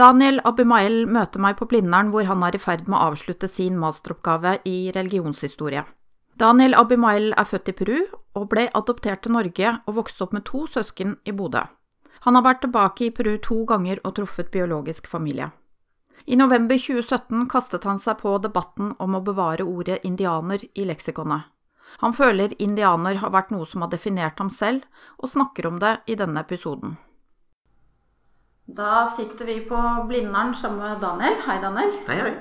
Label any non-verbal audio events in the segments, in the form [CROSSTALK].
Daniel Abimael møter meg på Blindern hvor han er i ferd med å avslutte sin masteroppgave i religionshistorie. Daniel Abimael er født i Peru og ble adoptert til Norge og vokste opp med to søsken i Bodø. Han har vært tilbake i Peru to ganger og truffet biologisk familie. I november 2017 kastet han seg på debatten om å bevare ordet indianer i leksikonet. Han føler indianer har vært noe som har definert ham selv, og snakker om det i denne episoden. Da sitter vi på Blindern sammen med Daniel. Hei, Daniel. Hei, hei.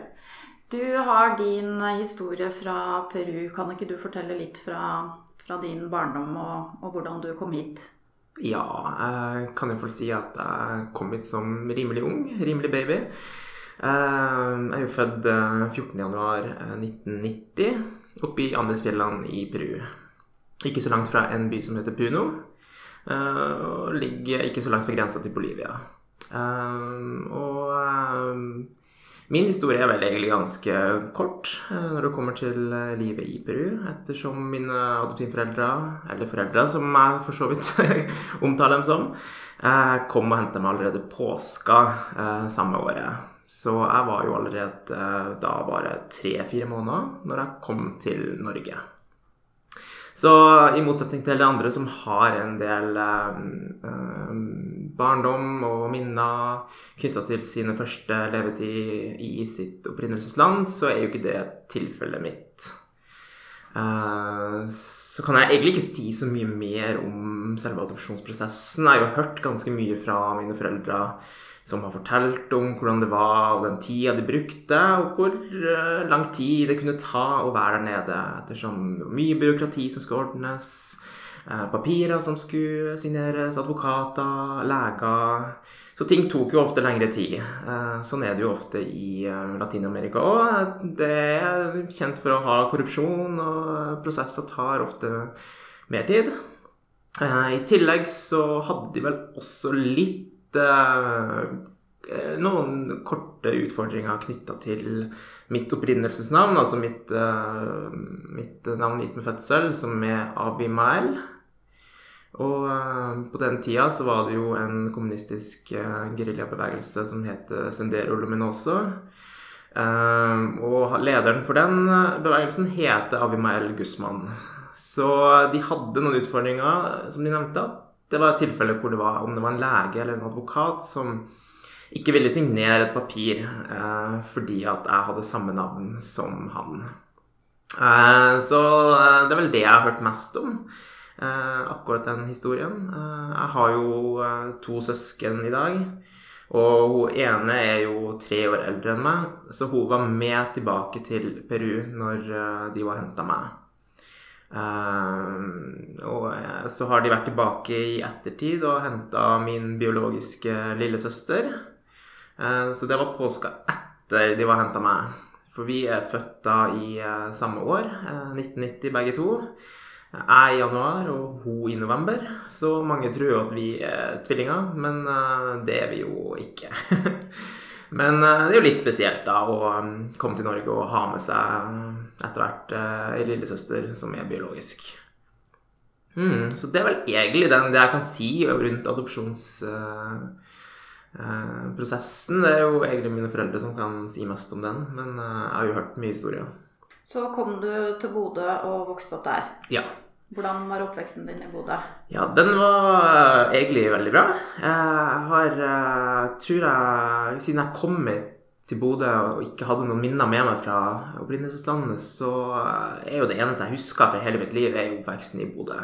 Du har din historie fra Peru. Kan ikke du fortelle litt fra, fra din barndom og, og, hvordan du kom hit? Ja, jeg kan iallfall si at jeg kom hit som rimelig ung. Rimelig baby. Eh, jeg er jo født 14.1.1990 eh, oppe i Andesfjellene i Peru. Ikke så langt fra en by som heter Puno. Eh, og ligger ikke så langt fra grensa til Bolivia. Og min historie er vel egentlig ganske kort når det kommer til livet i Peru, ettersom mine adoptivforeldre, eller foreldre som jeg for så vidt [LAUGHS] omtaler dem som, kom og henta meg allerede påska samme året. Så jeg var jo allerede eh, da bare tre-fire måneder når jeg kom til Norge. Så i motsetning til de andre som har en del eh, eh barndom og minner knytta til sine første levetid i sitt opprinnelsesland, så er jo ikke det tilfellet mitt. Eh, så kan jeg egentlig ikke si så mye mer om selve adopsjonsprosessen. Jeg har hørt ganske mye fra mine foreldre som har fortalt om hvordan det var, og den tida de brukte, og hvor eh, lang tid det kunne ta å være der nede, ettersom mye byråkrati som skulle ordnes, eh, papirer som skulle signeres, advokater, leger Så ting tok jo ofte lengre tid. Eh, sånn er det jo ofte i Latin-Amerika òg. Det er kjent for å ha korrupsjon, og prosesser tar ofte mer tid. I tillegg så hadde de vel også litt Eh, noen korte utfordringer knytta til mitt opprinnelsesnavn, altså mitt, mitt navn gitt med fødsel, som er Abimael. Og uh, på den tida så var det jo en kommunistisk uh, geriljabevegelse som het Sendero Luminoso. Og lederen for den bevegelsen heter Abimael Guzman. Så de hadde noen utfordringer, som de nevnte. Det var et tilfelle hvor det var, om det var en lege eller en advokat som ikke ville signere et papir eh, fordi at jeg hadde samme navn som han. Eh, så eh, det er vel det jeg har hørt mest om. Eh, akkurat den historien. Eh, jeg har jo eh, to søsken i dag. Og hun ene er jo tre år eldre enn meg, så hun var med tilbake til Peru når de var henta meg. Uh, og så har de vært tilbake i ettertid og henta min biologiske lillesøster. Uh, så det var påska etter de var henta meg. For vi er født da i uh, samme år, 1990 begge to. Jeg i januar og hun i november. Så mange tror jo at vi er tvillinger, men det er vi jo ikke. [LAUGHS] Men eh, det er jo litt spesielt da å um, komme til Norge og ha med seg etter hvert eh, ei lillesøster som er biologisk. Mm, så det er vel egentlig den, det jeg kan si rundt adopsjonsprosessen. Uh, uh, det er jo egentlig mine foreldre som kan si mest om den, men uh, jeg har jo hørt mye historier. Så kom du til Bodø og vokste opp der? Ja. Hvordan var oppveksten din i Bodø? Ja, den var egentlig veldig bra. Jeg har, eh, tror jeg, siden jeg kom til Bodø og ikke hadde noen minner med meg fra opprinnelseslandet, så er jo det eneste jeg husker fra hele mitt liv, er oppveksten i Bodø.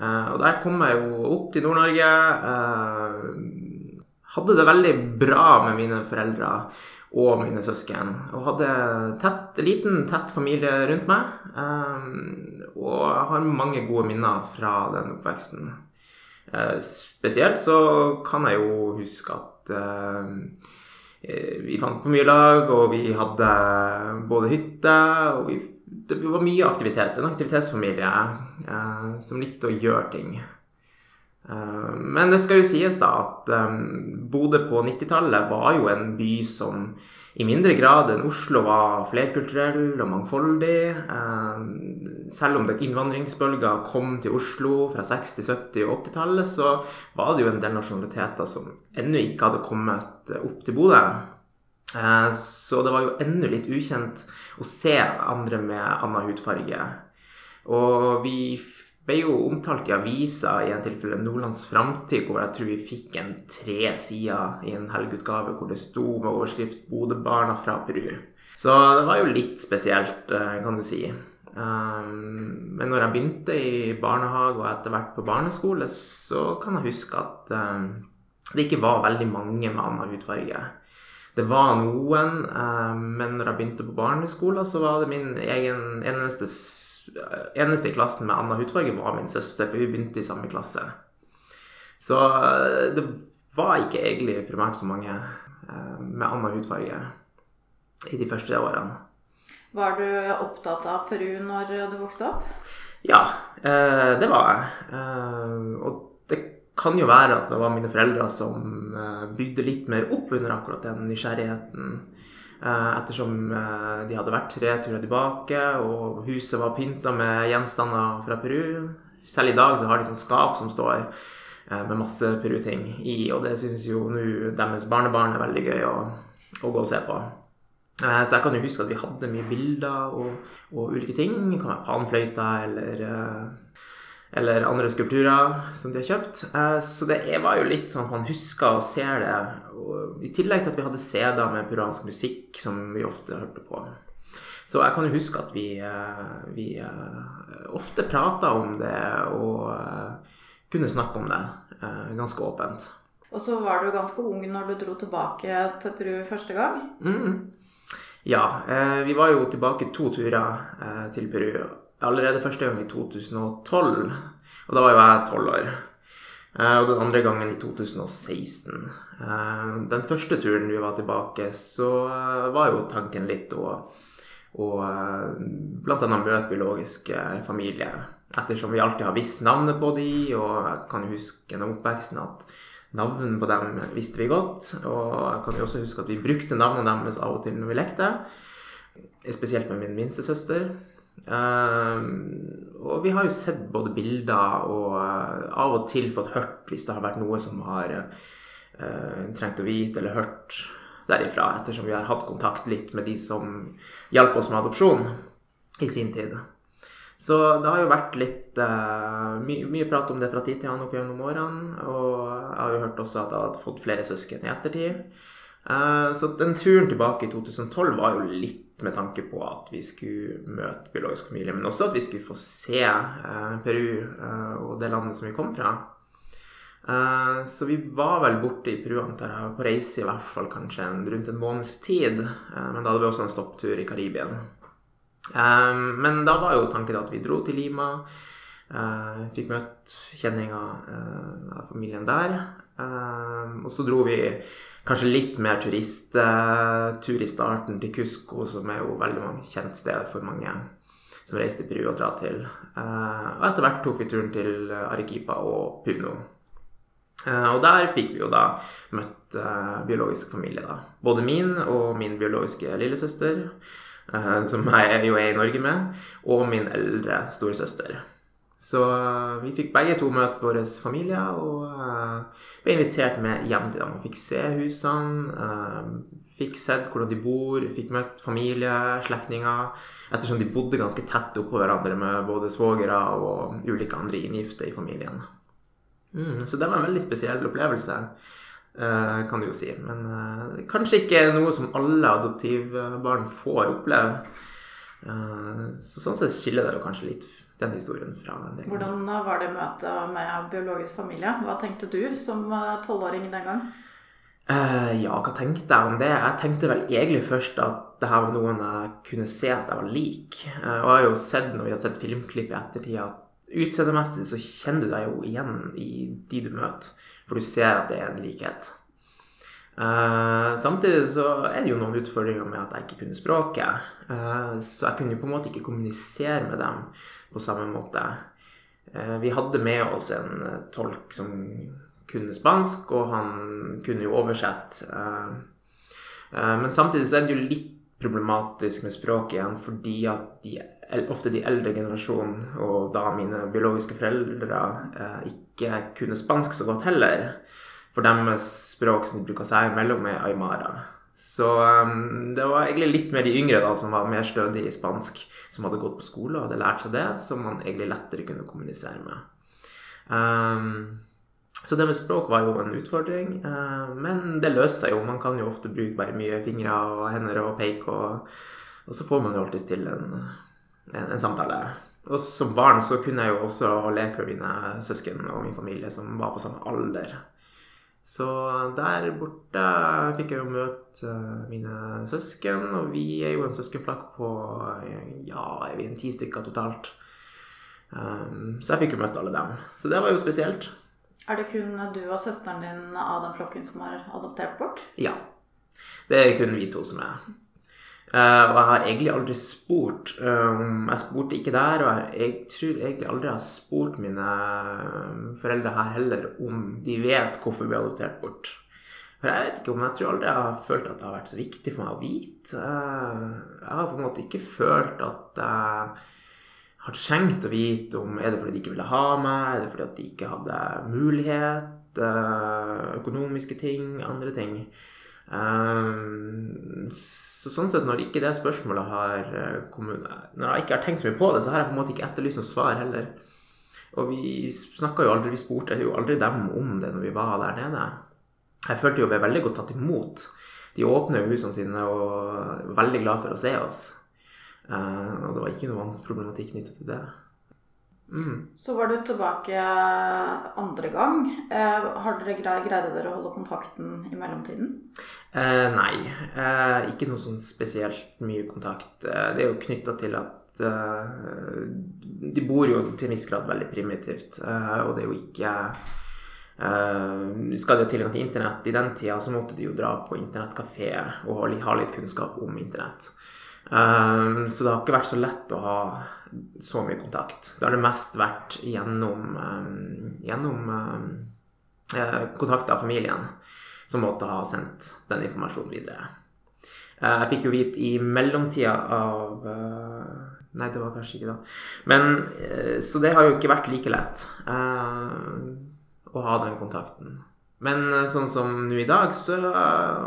Eh, og der kom jeg jo opp til Nord-Norge. Eh, hadde det veldig bra med mine foreldre og mine søsken. Og hadde tett, liten, tett familie rundt meg. Um, og jeg har mange gode minner fra den oppveksten. Uh, spesielt så kan jeg jo huske at uh, vi fant på mye lag, og vi hadde både hytte og vi, Det var mye aktivitet. En aktivitetsfamilie uh, som likte å gjøre ting. Eh, men det skal jo sies da at um, Bodø på 90-tallet var jo en by som i mindre grad enn Oslo var flerkulturell og mangfoldig. Um, selv om det innvandringsbølga kom til Oslo fra 60-, 70- og 80-tallet, så var det jo en del nasjonaliteter som ennå ikke hadde kommet opp til Bodø. Så det var jo ennå litt ukjent å se andre med annen hudfarge. Og vi ble jo omtalt i avisa i en tilfelle Nordlands Framtid, hvor jeg tror vi fikk en tre sider i en helgeutgave hvor det sto med overskrift 'Bodø-barna fra Peru'. Så det var jo litt spesielt, eh, kan du si. Um, men når jeg begynte i barnehage og etter hvert på barneskole, så kan jeg huske at um, det ikke var veldig mange med annen hudfarge. Det var noen, um, men når jeg begynte på barneskolen, så var det min egen eneste eneste i klassen med annen hudfarge var min søster, for vi begynte i samme klasse. Så eh, det var ikke egentlig primært så mange eh, med annen hudfarge i de første årene. Var du opptatt av Peru når du vokste opp? Ja, eh, det var jeg. Og det kan jo være at det var mine foreldre som bygde litt mer opp under akkurat den nysgjerrigheten ettersom eh, de hadde vært tre turer tilbake, og huset var pynta med gjenstander fra Peru. Selv i dag så har de sånn skap som står eh, med masse Peru-ting i, og det syns jo nå deres barnebarn er veldig gøy å, å, gå og se på. Så jeg kan jo huske at vi hadde mye bilder og, og ulike ting. Det kan være panfløyter eller eller andre skulpturer som de har kjøpt. Eh, så det var jo litt sånn at man husker og ser det. Og I tillegg til at vi hadde CD-er med peruansk musikk som vi ofte hørte på. Så jeg kan jo huske at vi, eh, vi eh, ofte prata om det og kunne snakke om det ganske åpent. Og så var du ganske ung når du dro tilbake til Peru første gang? Mm. Ja, vi var jo tilbake to turer til Peru allerede første gang i 2012. Og da var jo jeg tolv år. Eh, og den andre gangen i 2016. Eh, den første turen vi var tilbake, så eh, var jo tanken litt å, og bl.a. møte biologisk familie. Ettersom vi alltid har visst navnet på de, og jeg kan huske gjennom oppveksten at navnene på dem visste vi godt. Og jeg kan også huske at vi brukte navnene deres av og til når vi lekte. Spesielt med min minste søster. Uh, og vi har jo sett både bilder og uh, av og til fått hørt hvis det har vært noe som har uh, trengt å vite eller hørt derifra, ettersom vi har hatt kontakt litt med de som hjalp oss med adopsjon i sin tid. Så det har jo vært litt my mye prat om det fra tid til annen opp gjennom årene. Og jeg har jo hørt også at jeg hadde fått flere søsken i ettertid. så den turen tilbake i 2012 var jo litt med tanke på at vi skulle møte biologisk familie, men også at vi skulle få se eh, Peru eh, og det landet som vi kom fra. Eh, så vi var vel borte i Peru antar jeg, på reise i hvert fall kanskje en, rundt en måneds tid. Eh, men da hadde vi også en stopptur i Karibien. Eh, men da var jo tanken at vi dro til Lima. Eh, fikk møtt kjenninger av familien der. Og så dro vi kanskje litt mer turisttur i starten til Cusco, som er jo veldig kjent sted for mange som reiser til Peru og drar til. Uh, og etter hvert tok vi turen til Arequipa og Puno. Uh, og der fikk vi jo da møtt eh, biologisk familie, da. Både min og min biologiske lillesøster, som jeg jo er i Norge med, og min eldre storesøster. Så uh, vi fikk begge to møte våre familier og uh, ble invitert med hjem til dem. Og fikk se husene, uh, fikk sett hvordan de bor, fikk møtt familie, slektninger. Ettersom de bodde ganske tett oppå hverandre med både svogere og ulike andre inngifte i familien. Mm, så det var en veldig spesiell opplevelse, kan du jo si. Men kanskje ikke noe som alle adoptivbarn får oppleve. så sånn sett skiller det jo kanskje litt den historien fra den Hvordan var det møtet med biologisk familie? Hva tenkte du som tolvåring den gang? Uh, ja, hva tenkte jeg om det? Jeg tenkte vel egentlig først at det her var noen jeg kunne se at jeg var lik. Uh, og jeg har jo sett når vi har sett filmklipp i ettertid, at utseendemessig så kjenner du deg jo igjen i de du møter. For du ser at det er en likhet. Uh, samtidig så er det jo noen utfordringer med at jeg ikke kunne språket. Så jeg kunne jo på en måte ikke kommunisere med dem på samme måte. Eh, vi hadde med oss en eh, tolk som kunne spansk, og han kunne jo oversette. Men samtidig så er det jo litt problematisk med språk igjen, fordi at de, ofte de eldre generasjonen, og da mine biologiske foreldre, ikke kunne spansk så godt heller. For deres språk som de bruker seg imellom, er aymara. Så um, det var egentlig litt mer de yngre da, som var mer stødige i spansk, som hadde gått på skole og hadde lært seg det, som man egentlig lettere kunne kommunisere med. Um, så det med språk var jo en utfordring, uh, men det løste seg jo. Man kan jo ofte bruke bare mye fingre og hender og peik, og, og så får man jo alltid til en, en, en, samtale. Og som barn så kunne jeg jo også leke med mine søsken og min familie som var på samme alder. Så der borte fikk jeg jo møte eh, mine søsken, og vi er jo en søskenflakk på ja, er vi en ti stykker totalt. Um, så jeg fikk jo møte alle dem. Så det var jo spesielt. Er det kun du og søsteren din av den flokken som har adoptert bort? Ja. Det er kun vi to som er. Uh, og jeg har egentlig aldri spurt um, Jeg spurte ikke der, og jeg, jeg, tror egentlig aldri jeg har spurt mine um, foreldre her heller om de vet hvorfor vi har adoptert bort. For jeg vet ikke om jeg tror aldri jeg har følt at det har vært så viktig for meg å vite. Uh, jeg har på en måte ikke følt at jeg har trengt å vite om er det fordi de ikke ville ha meg, er det fordi at de ikke hadde mulighet, uh, økonomiske ting, andre ting. Um, så sånn sett, når ikke det spørsmålet har eh, kommet Når jeg ikke har tenkt så mye på det, så har jeg på en måte ikke etterlyst noe svar heller. Og vi snakka jo aldri, vi spurte jo aldri dem om det når vi var der nede. Jeg følte jo vi ble veldig godt tatt imot. De åpner jo husene sine og var veldig glad for å se oss. Uh, og det var ikke noe problematikk knyttet til det. Mm. Så var du tilbake andre gang. Eh, har dere greide dere å holde kontakten i mellomtiden? Eh, nei, eh, ikke noe sånn spesielt mye kontakt. Eh, det er jo knytta til at eh, de bor jo til en viss grad veldig primitivt, eh, og det er jo ikke skal de ha tilgang til internett i den tida, så måtte de jo dra på internettkafé og ha litt kunnskap om internett. Så det har ikke vært så lett å ha så mye kontakt. Det har det mest vært gjennom, um, gjennom um, kontakt av familien, som måtte ha sendt den informasjonen videre. Uh, jeg fikk jo vite i mellomtida av uh, Nei, det var kanskje ikke da. Men, uh, så det har jo ikke vært like lett å ha den kontakten. Men sånn som nå i dag, så,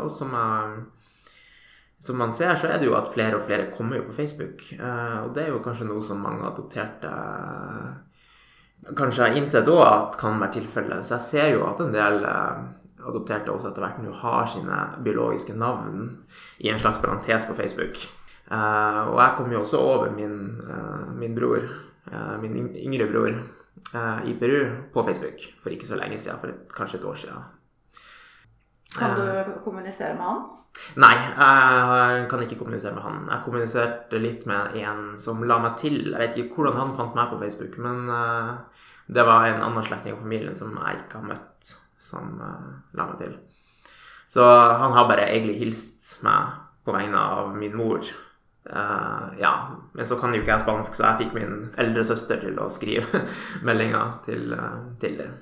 og som jeg som man ser, så er det jo at flere og flere kommer jo på Facebook. Eh, og det er jo kanskje noe som mange adopterte kanskje har innsett òg at kan være tilfellet. Så jeg ser jo at en del eh, adopterte også etter hvert nå har sine biologiske navn i en slags parentes på Facebook. Eh, og jeg kom jo også over min, min bror, min yngre bror, i Peru på Facebook for ikke så lenge siden, for kanskje et år siden. Kan du kommunisere med han? Nei, jeg kan ikke kommunisere med han. Jeg kommuniserte litt med en som la meg til. Jeg vet ikke hvordan han fant meg på Facebook, men uh, det var en annen slektning av familien som jeg ikke har møtt, som uh, la meg til. Så han har bare egentlig hilst meg på vegne av min mor. Uh, ja, men så kan jo ikke jeg spansk, så jeg fikk min eldre søster til å skrive [LAUGHS] meldinger til, til dem.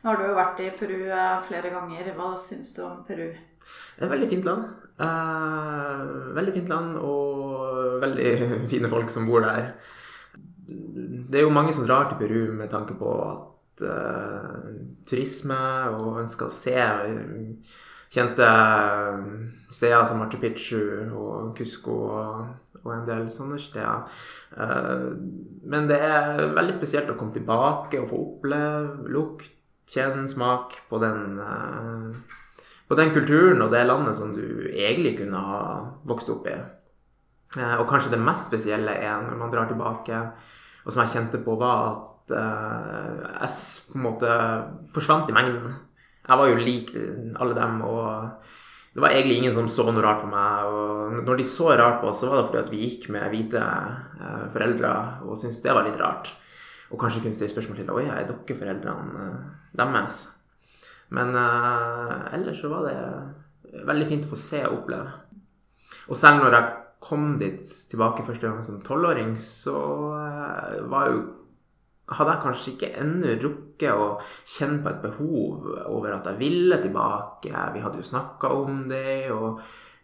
Nå har du jo vært i Peru flere ganger. Hva syns du om Peru? Det er et veldig fint land. Uh, veldig fint land og veldig [LAUGHS] fine folk som bor der. Det er jo mange som drar til Peru med tanke på at uh, turisme og ønsker å se kjente steder som Machu Picchu og Cusco og, og en del sånne steder. Uh, men det er veldig spesielt å komme tilbake og få oppleve lukt, kjenne smak på den uh, på den kulturen og det landet som du egentlig kunne ha vokst opp i. Eh, og kanskje det mest spesielle er når man drar tilbake, og som jeg kjente på, var at uh, jeg på en måte forsvant i mengden. Jeg var jo lik alle dem, og det var egentlig ingen som så noe rart på meg. Og når de så rart på oss, så var det fordi at vi gikk med hvite foreldre og syntes det var litt rart. Og kanskje kunne stille spørsmål til Oi, er dere foreldrene deres? Men uh, ellers så var det veldig fint å få se og oppleve. Og selv når jeg kom dit tilbake første gang som tolvåring, så uh, var jo hadde jeg kanskje ikke ennå rukket å kjenne på et behov over at jeg ville tilbake. Vi hadde jo snakka om det. Og,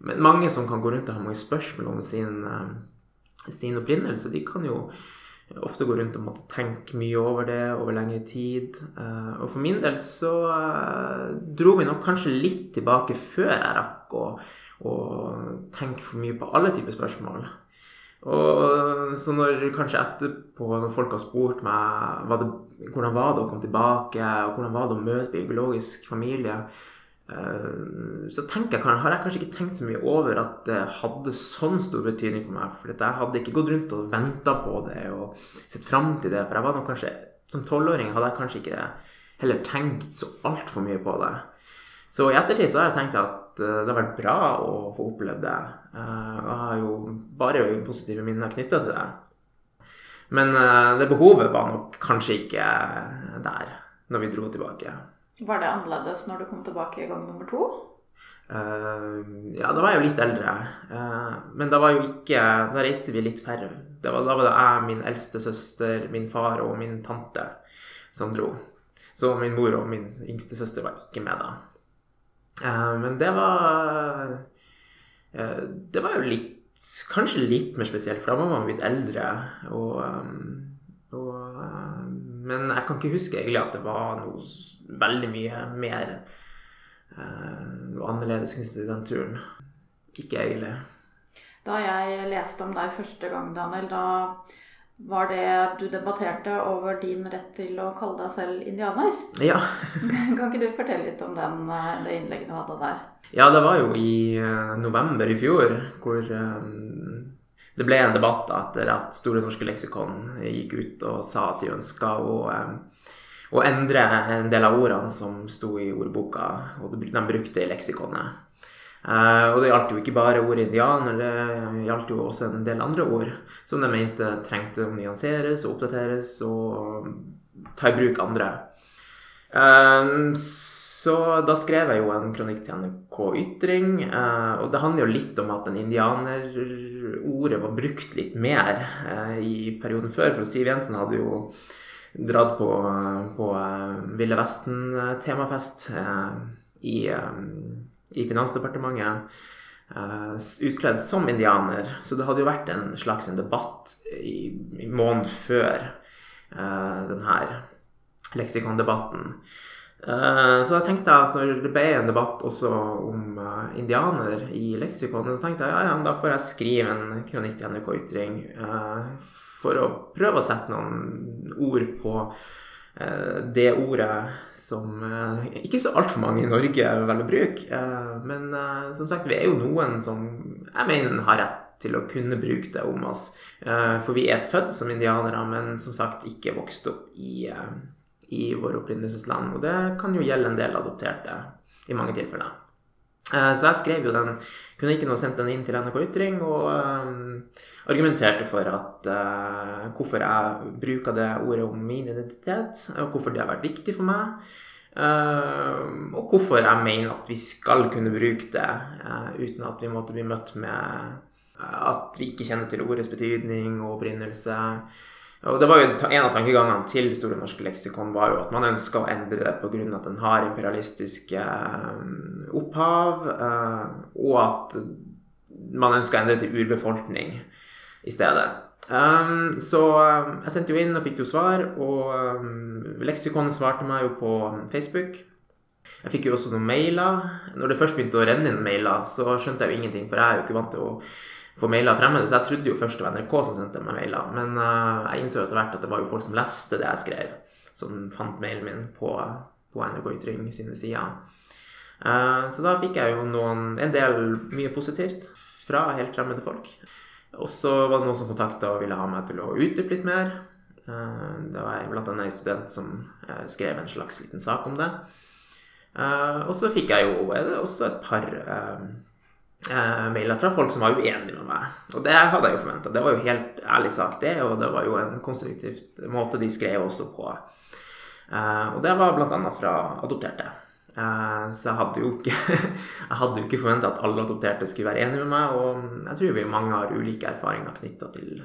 men mange som kan gå rundt og ha mange spørsmål om sin, eh, sin opprinnelse, de kan jo ofte gå rundt og måtte tenke mye over det over lengre tid. Eh, og for min del så eh, dro vi nok kanskje litt tilbake før jeg rakk å, tenke for mye på alle typer spørsmål. Og så når kanskje etterpå, når folk har spurt meg det, hvordan var det å komme tilbake, og hvordan var det å møte biologisk familie, så tenker jeg, har jeg kanskje ikke tenkt så mye over at det hadde sånn stor betydning for meg. For jeg hadde ikke gått rundt og venta på det og sett fram til det. For jeg var nok kanskje, som tolvåring hadde jeg kanskje ikke heller tenkt så altfor mye på det. Så i ettertid så har jeg tenkt at eh, det har vært bra å få opplevd det. Og jeg har jo bare positive minner knytta til det. Men eh, det behovet var nok kanskje ikke der når vi dro tilbake. Var det annerledes når du kom tilbake i gang nummer to? ja, da var jeg jo litt eldre. men da var jo ikke Da reiste vi litt færre. da var det jeg, min eldste søster, min far og min tante som dro. Så min mor og min yngste søster var ikke med da. Uh, men det var Det var jo litt Kanskje litt mer spesielt, for da var man blitt eldre. Og, og, men jeg kan ikke huske egentlig at det var noe veldig mye mer uh, annerledes knyttet til den turen. Ikke egentlig. Da jeg leste om deg første gang, Daniel, da var det du debatterte over din rett til å kalle deg selv indianer? Ja. [LAUGHS] kan ikke du fortelle litt om den, eh, det innlegget du hadde der? Ja, det var jo i eh, november i fjor hvor um, det ble en debatt etter at Store norske leksikon gikk ut og sa at de ønska å, um, å endre en del av ordene som sto i ordboka, og de brukte i leksikonet. Uh, og det gjaldt jo ikke bare ordet indianer, det gjaldt jo også en del andre ord som de mente trengte å nyanseres og oppdateres og ta i bruk andre. Uh, så da skrev jeg jo en kronikk til NRK Ytring, uh, og det handler jo litt om at den indianerordet var brukt litt mer i perioden før, for Siv Jensen hadde jo dratt på, på Ville Vesten-temafest i i Finansdepartementet uh, utkledd som indianer. Så det hadde jo vært en slags en debatt i, i måneden før uh, denne leksikondebatten. Uh, så da tenkte jeg at når det ble en debatt også om uh, indianer i leksikonet, så tenkte jeg ja, ja, da får jeg skrive en kronikk til NRK Ytring uh, for å prøve å sette noen ord på Eh, det ordet som eh, ikke så altfor mange i Norge velger å bruke. Eh, men som sagt, vi er jo noen som jeg mener har rett til å kunne bruke det om oss. For vi er født som indianere, men som sagt ikke vokst opp i, i våre opprinnelsesland. Og det kan jo gjelde en del adopterte i mange tilfeller. Eh, så jeg skrev jo den kronikken og sendte den inn til NRK Ytring og um, argumenterte for at uh, hvorfor jeg bruker det ordet om min identitet, og hvorfor det har vært viktig for meg. Uh, og hvorfor jeg mener at vi skal kunne bruke det uh, uten at vi måtte bli møtt med at vi ikke kjenner til ordets betydning og opprinnelse. Og det var jo En av tankegangene til Store norske leksikon var jo at man ønska å endre det pga. at den har imperialistiske eh, opphav, eh, og at man ønska å endre det til urbefolkning i stedet. Um, så um, jeg sendte jo inn og fikk jo svar, og leksikonet svarte meg jo på Facebook. Jeg fikk jo også noen mailer. Når det først begynte å renne inn mailer, så skjønte jeg jo ingenting, for jeg er jo ikke vant til å få mailer fremmede, så jeg trodde jo først det var NRK som sendte meg mailer. Men uh, jeg innså etter hvert at det var jo folk som leste det jeg skrev, som fant mailen min på, på NRK Ytring sine sider. Uh, så da fikk jeg jo noen, en del mye positivt fra helt fremmede folk. Og så var det noen som kontakta og ville ha meg til å utdype litt mer. Uh, det var blant annet en student som skrev en slags liten sak om det. og så fikk jeg jo også et par eh, mailer fra folk som var uenige med meg. Og det hadde jeg jo forventa. Det var jo helt ærlig sak, det. Og det var jo en konstruktiv måte de skrev også på. Eh, og det var bl.a. fra adopterte. Eh, så jeg hadde jo ikke, [LAUGHS] jeg ikke forventa at alle adopterte skulle være enige med meg. Og jeg tror vi mange har ulike erfaringer knytta til,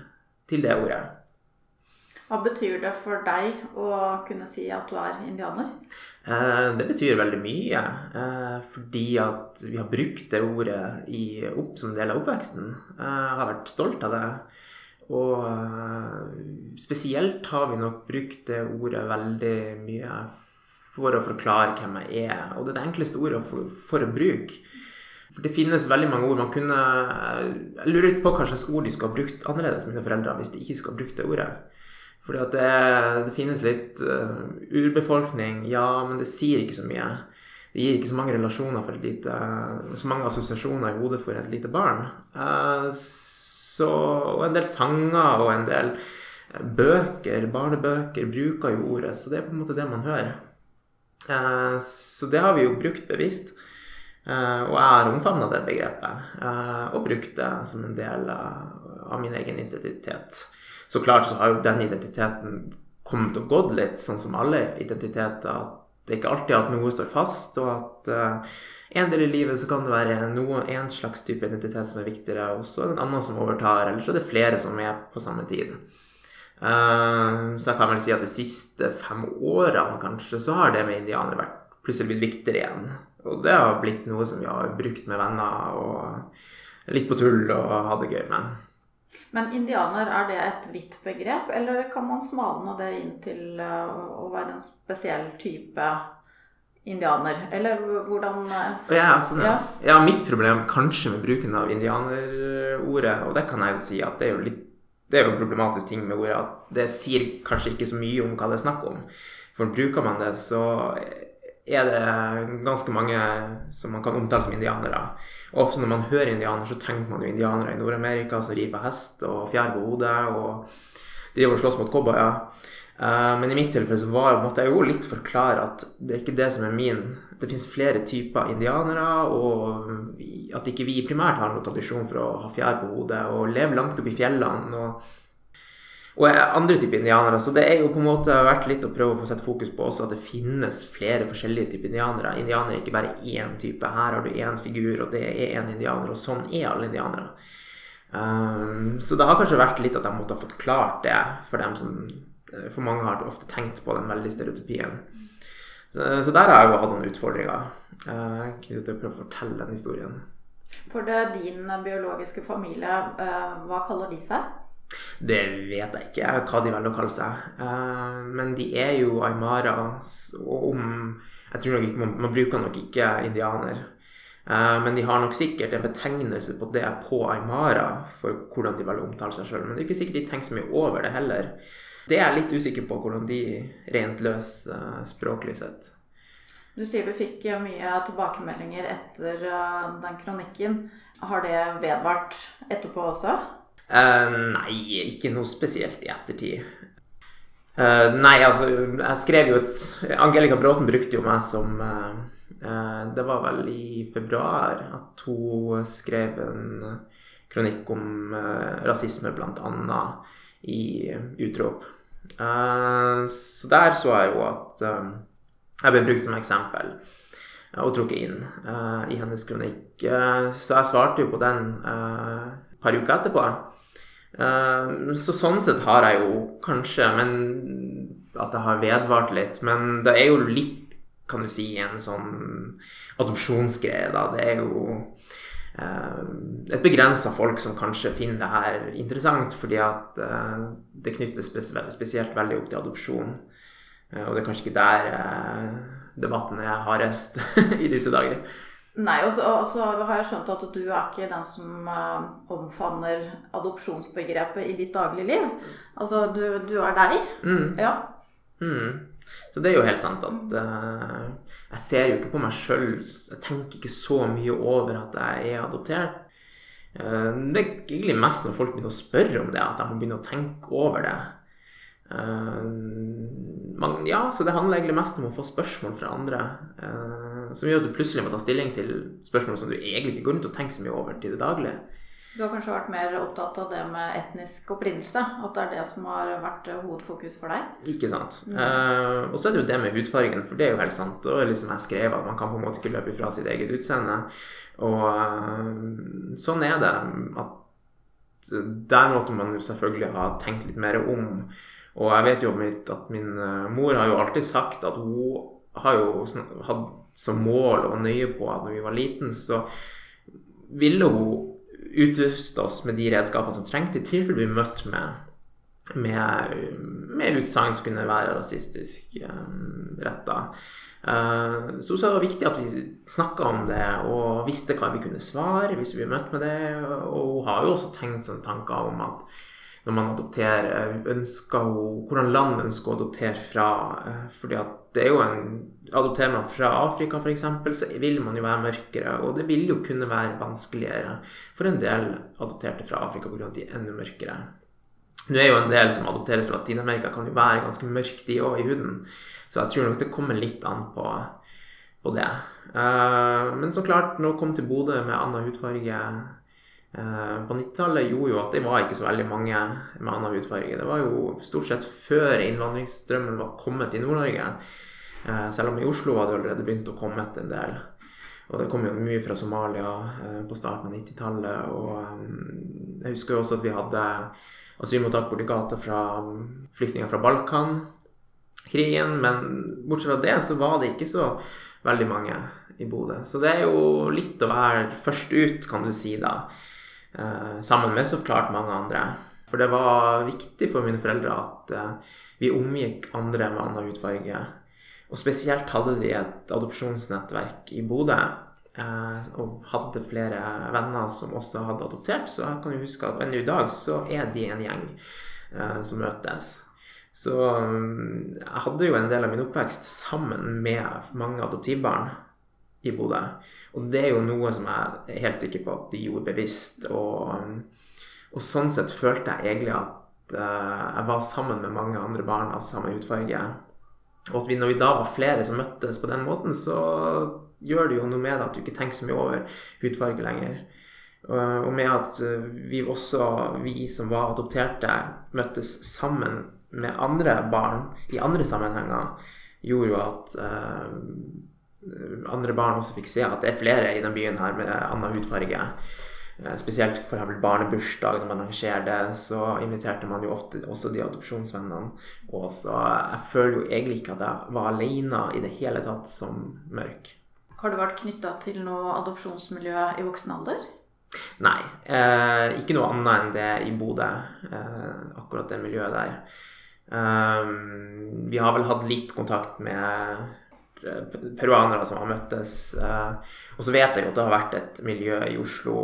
til det ordet. Hva betyr det for deg å kunne si at du er indianer? Eh, det betyr veldig mye, eh, fordi at vi har brukt det ordet opp som del av oppveksten. Eh, jeg har vært stolt av det. Og eh, spesielt har vi nok brukt det ordet veldig mye for å forklare hvem jeg er. Og det er det enkleste ordet for, for å bruke. For det finnes veldig mange ord man kunne Jeg lurer litt på hva slags ord de skulle ha brukt annerledes, mine foreldre, hvis de ikke skulle ha brukt det ordet. Fordi at det, det finnes litt uh, urbefolkning, ja, men det sier ikke så mye. Det gir ikke så mange relasjoner for et lite Så mange assosiasjoner i hodet for et lite barn. Uh, så, og en del sanger og en del bøker, barnebøker, bruker jo ordet. Så det er på en måte det man hører. Uh, så det har vi jo brukt bevisst. Uh, og jeg har omfavna det begrepet uh, og brukt det som en del av min egen identitet. Så klart så har jo den identiteten kommet og gått litt, sånn som alle identiteter. At det ikke alltid at noe står fast, og at uh, en del i livet så kan det være noe, en slags type identitet som er viktigere, og så er det en annen som overtar, eller så er det flere som er på samme tid. Uh, så jeg kan vel si at de siste fem årene kanskje, så har det med indianere vært plutselig blitt viktigere igjen. Og det har blitt noe som vi har brukt med venner og litt på tull og ha det gøy med. Men indianer, er det et vidt begrep, eller kan man smalne det inn til eh, å være en spesiell type indianer? Eller hvordan eh, ja, altså, ja. ja, mitt problem kanskje med bruken av indianerordet, og det kan jeg jo si at det er jo litt det er jo en problematisk ting med ordet at det sier kanskje ikke så mye om hva det er snakk om. For bruker man det, så er det ganske mange som man kan omtale som indianere. Og ofte når man hører indianer, så tenker man jo indianere i Nord-Amerika som rir på hest og fjær på hodet og driver og slåss mot cowboyer. Uh, men i mitt tilfelle så var, måtte jeg jo litt forklare at det er ikke det som er min Det fins flere typer indianere, og at ikke vi primært har noen tradisjon for å ha fjær på hodet og leve langt oppe i fjellene. og og andre typer indianere. Så det er jo på en måte vært litt å prøve å få sett fokus på også at det finnes flere forskjellige typer indianere. Indianere er ikke bare én type. Her har du én figur, og det er én indianer, og sånn er alle indianere. Um, så det har kanskje vært litt at jeg måtte ha forklart det for dem som eh, For mange har ofte tenkt på den veldig stereotypien. Så, så der har jeg jo hatt noen utfordringer uh, knyttet til å prøve å fortelle den historien. For det, din biologiske familie, uh, hva kaller de seg? Det vet jeg ikke hva de velger å kalle seg. Uh, men de er jo aymara. Om Jeg tror nok ikke man, bruker nok ikke indianer. Uh, men de har nok sikkert en betegnelse på det på aymara for hvordan de velger å omtale seg sjøl. Men det er ikke sikkert de tenker så mye over det heller. Det er jeg litt usikker på hvordan de rent løs uh, språklig sett. Du sier du fikk mye tilbakemeldinger etter den kronikken. Har det vedvart etterpå også? Uh, nei, ikke noe spesielt i ettertid. Uh, nei, altså, jeg skrev jo et Angelica Bråten brukte jo meg som uh, Det var vel i februar at hun skrev en kronikk om rasisme, blant annet, i Utrop. så der så jeg jo at jeg ble brukt som eksempel og trukket inn i hennes kronikk. så jeg svarte jo på den et par uker etterpå. Uh, så sånn sett har jeg jo kanskje men at det har vedvart litt. Men det er jo litt, kan du si, en sånn adopsjonsgreie, da. Det er jo uh, et begrensa folk som kanskje finner det her interessant, fordi at uh, det knyttes spesielt veldig opp til adopsjon. og det er kanskje ikke der debatten er hardest [LAUGHS] i disse dager. Nei, og så har jeg skjønt at du er ikke den som uh, omfavner adopsjonsbegrepet i ditt dagligliv. Altså, du, du er deg. Mm. Ja. Mm. Så det er jo helt sant at uh, jeg ser jo ikke på meg sjøl Jeg tenker ikke så mye over at jeg er adoptert. Uh, det er egentlig mest når folk begynner å spørre om det, at jeg må begynne å tenke over det. Man, ja, så det handler egentlig mest om å få spørsmål fra andre. Uh, som gjør at du plutselig må ta stilling til spørsmål som du egentlig ikke går rundt og tenker så mye over til det daglige. Du har kanskje vært mer opptatt av det med etnisk opprinnelse? At det er det som har vært hovedfokus for deg? Ikke sant. Mm. Uh, og så er det jo det med hudfargen, for det er jo helt sant. Og liksom jeg skrev at man kan på en måte ikke løpe ifra sitt eget utseende. Og uh, sånn er det. At der måtte man jo selvfølgelig ha tenkt litt mer om Og jeg vet jo at min mor har jo alltid sagt at hun har jo hatt som mål og nøye på at når vi var liten, så ville hun utruste oss med de redskapene som trengte i tilfelle vi møtte med med, med utsagn som kunne være rasistisk um, retta. Uh, så det var viktig at vi snakka om det og visste hva vi kunne svare hvis vi møtte med det. Og hun har jo også tenkt sånne tanker om at når man adopterer, ønsker hun, hvordan land ønsker å adoptere fra. Uh, fordi at det er jo en Adopterer man fra Afrika f.eks., så vil man jo være mørkere. Og det vil jo kunne være vanskeligere for en del adopterte fra Afrika pga. at de er enda mørkere. Nå er jo en del som adopteres fra Latin-Amerika, kan jo være ganske mørke de òg i huden. Så jeg tror nok det kommer litt an på, på det. Uh, men så klart, det kom til Bodø med annen hudfarge på 90-tallet, gjorde jo at det var ikke så veldig mange med annen hudfarge. Det var jo stort sett før innvandringsstrømmen var kommet i Nord-Norge. Uh, selv om i Oslo var det allerede begynt å komme etter en del. Og det kom jo mye fra Somalia på starten av 90-tallet. Og jeg husker jo også at vi hadde asylmottak borti gata fra flyktninger fra Balkankrigen. Men bortsett fra det så var det ikke så veldig mange i Bodø. Så det er jo litt å være først ut, kan du si, da. Eh, sammen med så klart mange andre. For det var viktig for mine foreldre at eh, vi omgikk andre med annen hudfarge. Og spesielt hadde de et adopsjonsnettverk i Bodø Eh, og hadde flere venner som også hadde adoptert. Så jeg kan jo huske at ennå i dag så er de en gjeng som møtes. Så mm, jeg hadde jo en del av min oppvekst sammen med mange adoptivbarn i Bodø. Og det er jo noe som jeg er helt sikker på at de gjorde bevisst. Og, og sånn sett følte jeg egentlig at uh, jeg var sammen med mange andre barn av samme hudfarge. Og at vi, når vi da var flere som møttes på den måten, så gjør det jo noe med at du ikke tenker så mye over hudfarge lenger. Og med at eh, vi også, vi som var adopterte, møttes sammen med andre barn i andre sammenhenger, gjorde jo at uh, andre barn også fikk se at det er flere i den byen her med annen hudfarge. Uh, spesielt f.eks. barnebursdag, når man arrangerer det, så inviterte man jo ofte også de adopsjonsvennene. Og så jeg føler jo egentlig ikke at jeg var alene i det hele tatt som mørk. Har du vært knytta til noe adopsjonsmiljø i voksen alder? Nei, eh, ikke noe annet enn det i Bodø. Eh, akkurat det miljøet der. Um, vi har vel hatt litt kontakt med eh, peruanere som har møttes. Eh, og så vet jeg jo at det har vært et miljø i Oslo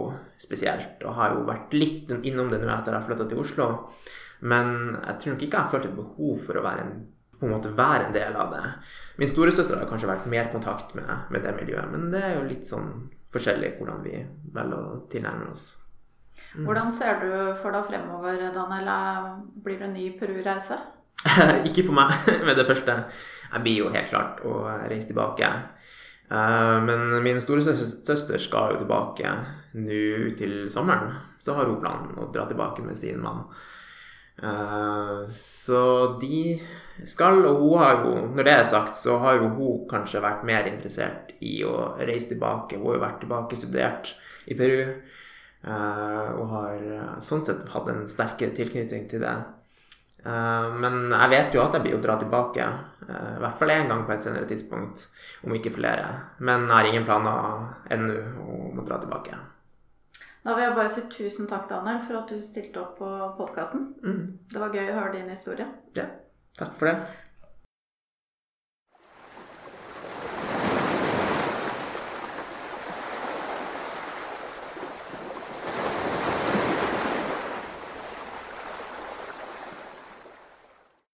spesielt, og har jo vært litt innom det nå etter at jeg flytta til Oslo. Men jeg tror nok ikke jeg har følt et behov for å være en på en måte være en del av det. Min storesøster har kanskje vært mer kontakt med, med, det miljøet, men det er jo litt sånn forskjellig hvordan vi velger å tilnærme oss. Mm. Hvordan ser du for deg fremover, Daniel? Blir det en ny Peru-reise? [LAUGHS] Ikke på meg [LAUGHS] med det første. Jeg blir jo helt klart å reise tilbake. Eh, men min store søster skal jo tilbake nå til sommeren. Så har hun planen å dra tilbake med sin mann. Eh, så de skal, og hun har jo, når det er sagt, så har jo hun kanskje vært mer interessert i å reise tilbake. Hun har jo vært tilbake, studert i Peru, uh, og har eh, sånn sett hatt en sterkere tilknytning til det. Uh, men jeg vet jo at jeg blir å dra tilbake, uh, i hvert fall én gang på et senere tidspunkt, om ikke flere. Men jeg har ingen planer ennå om å dra tilbake. Da vil jeg bare si tusen takk, Daniel, for at du stilte opp på podkasten. Mm. Det var gøy å høre din historie. Ja. Takk for det.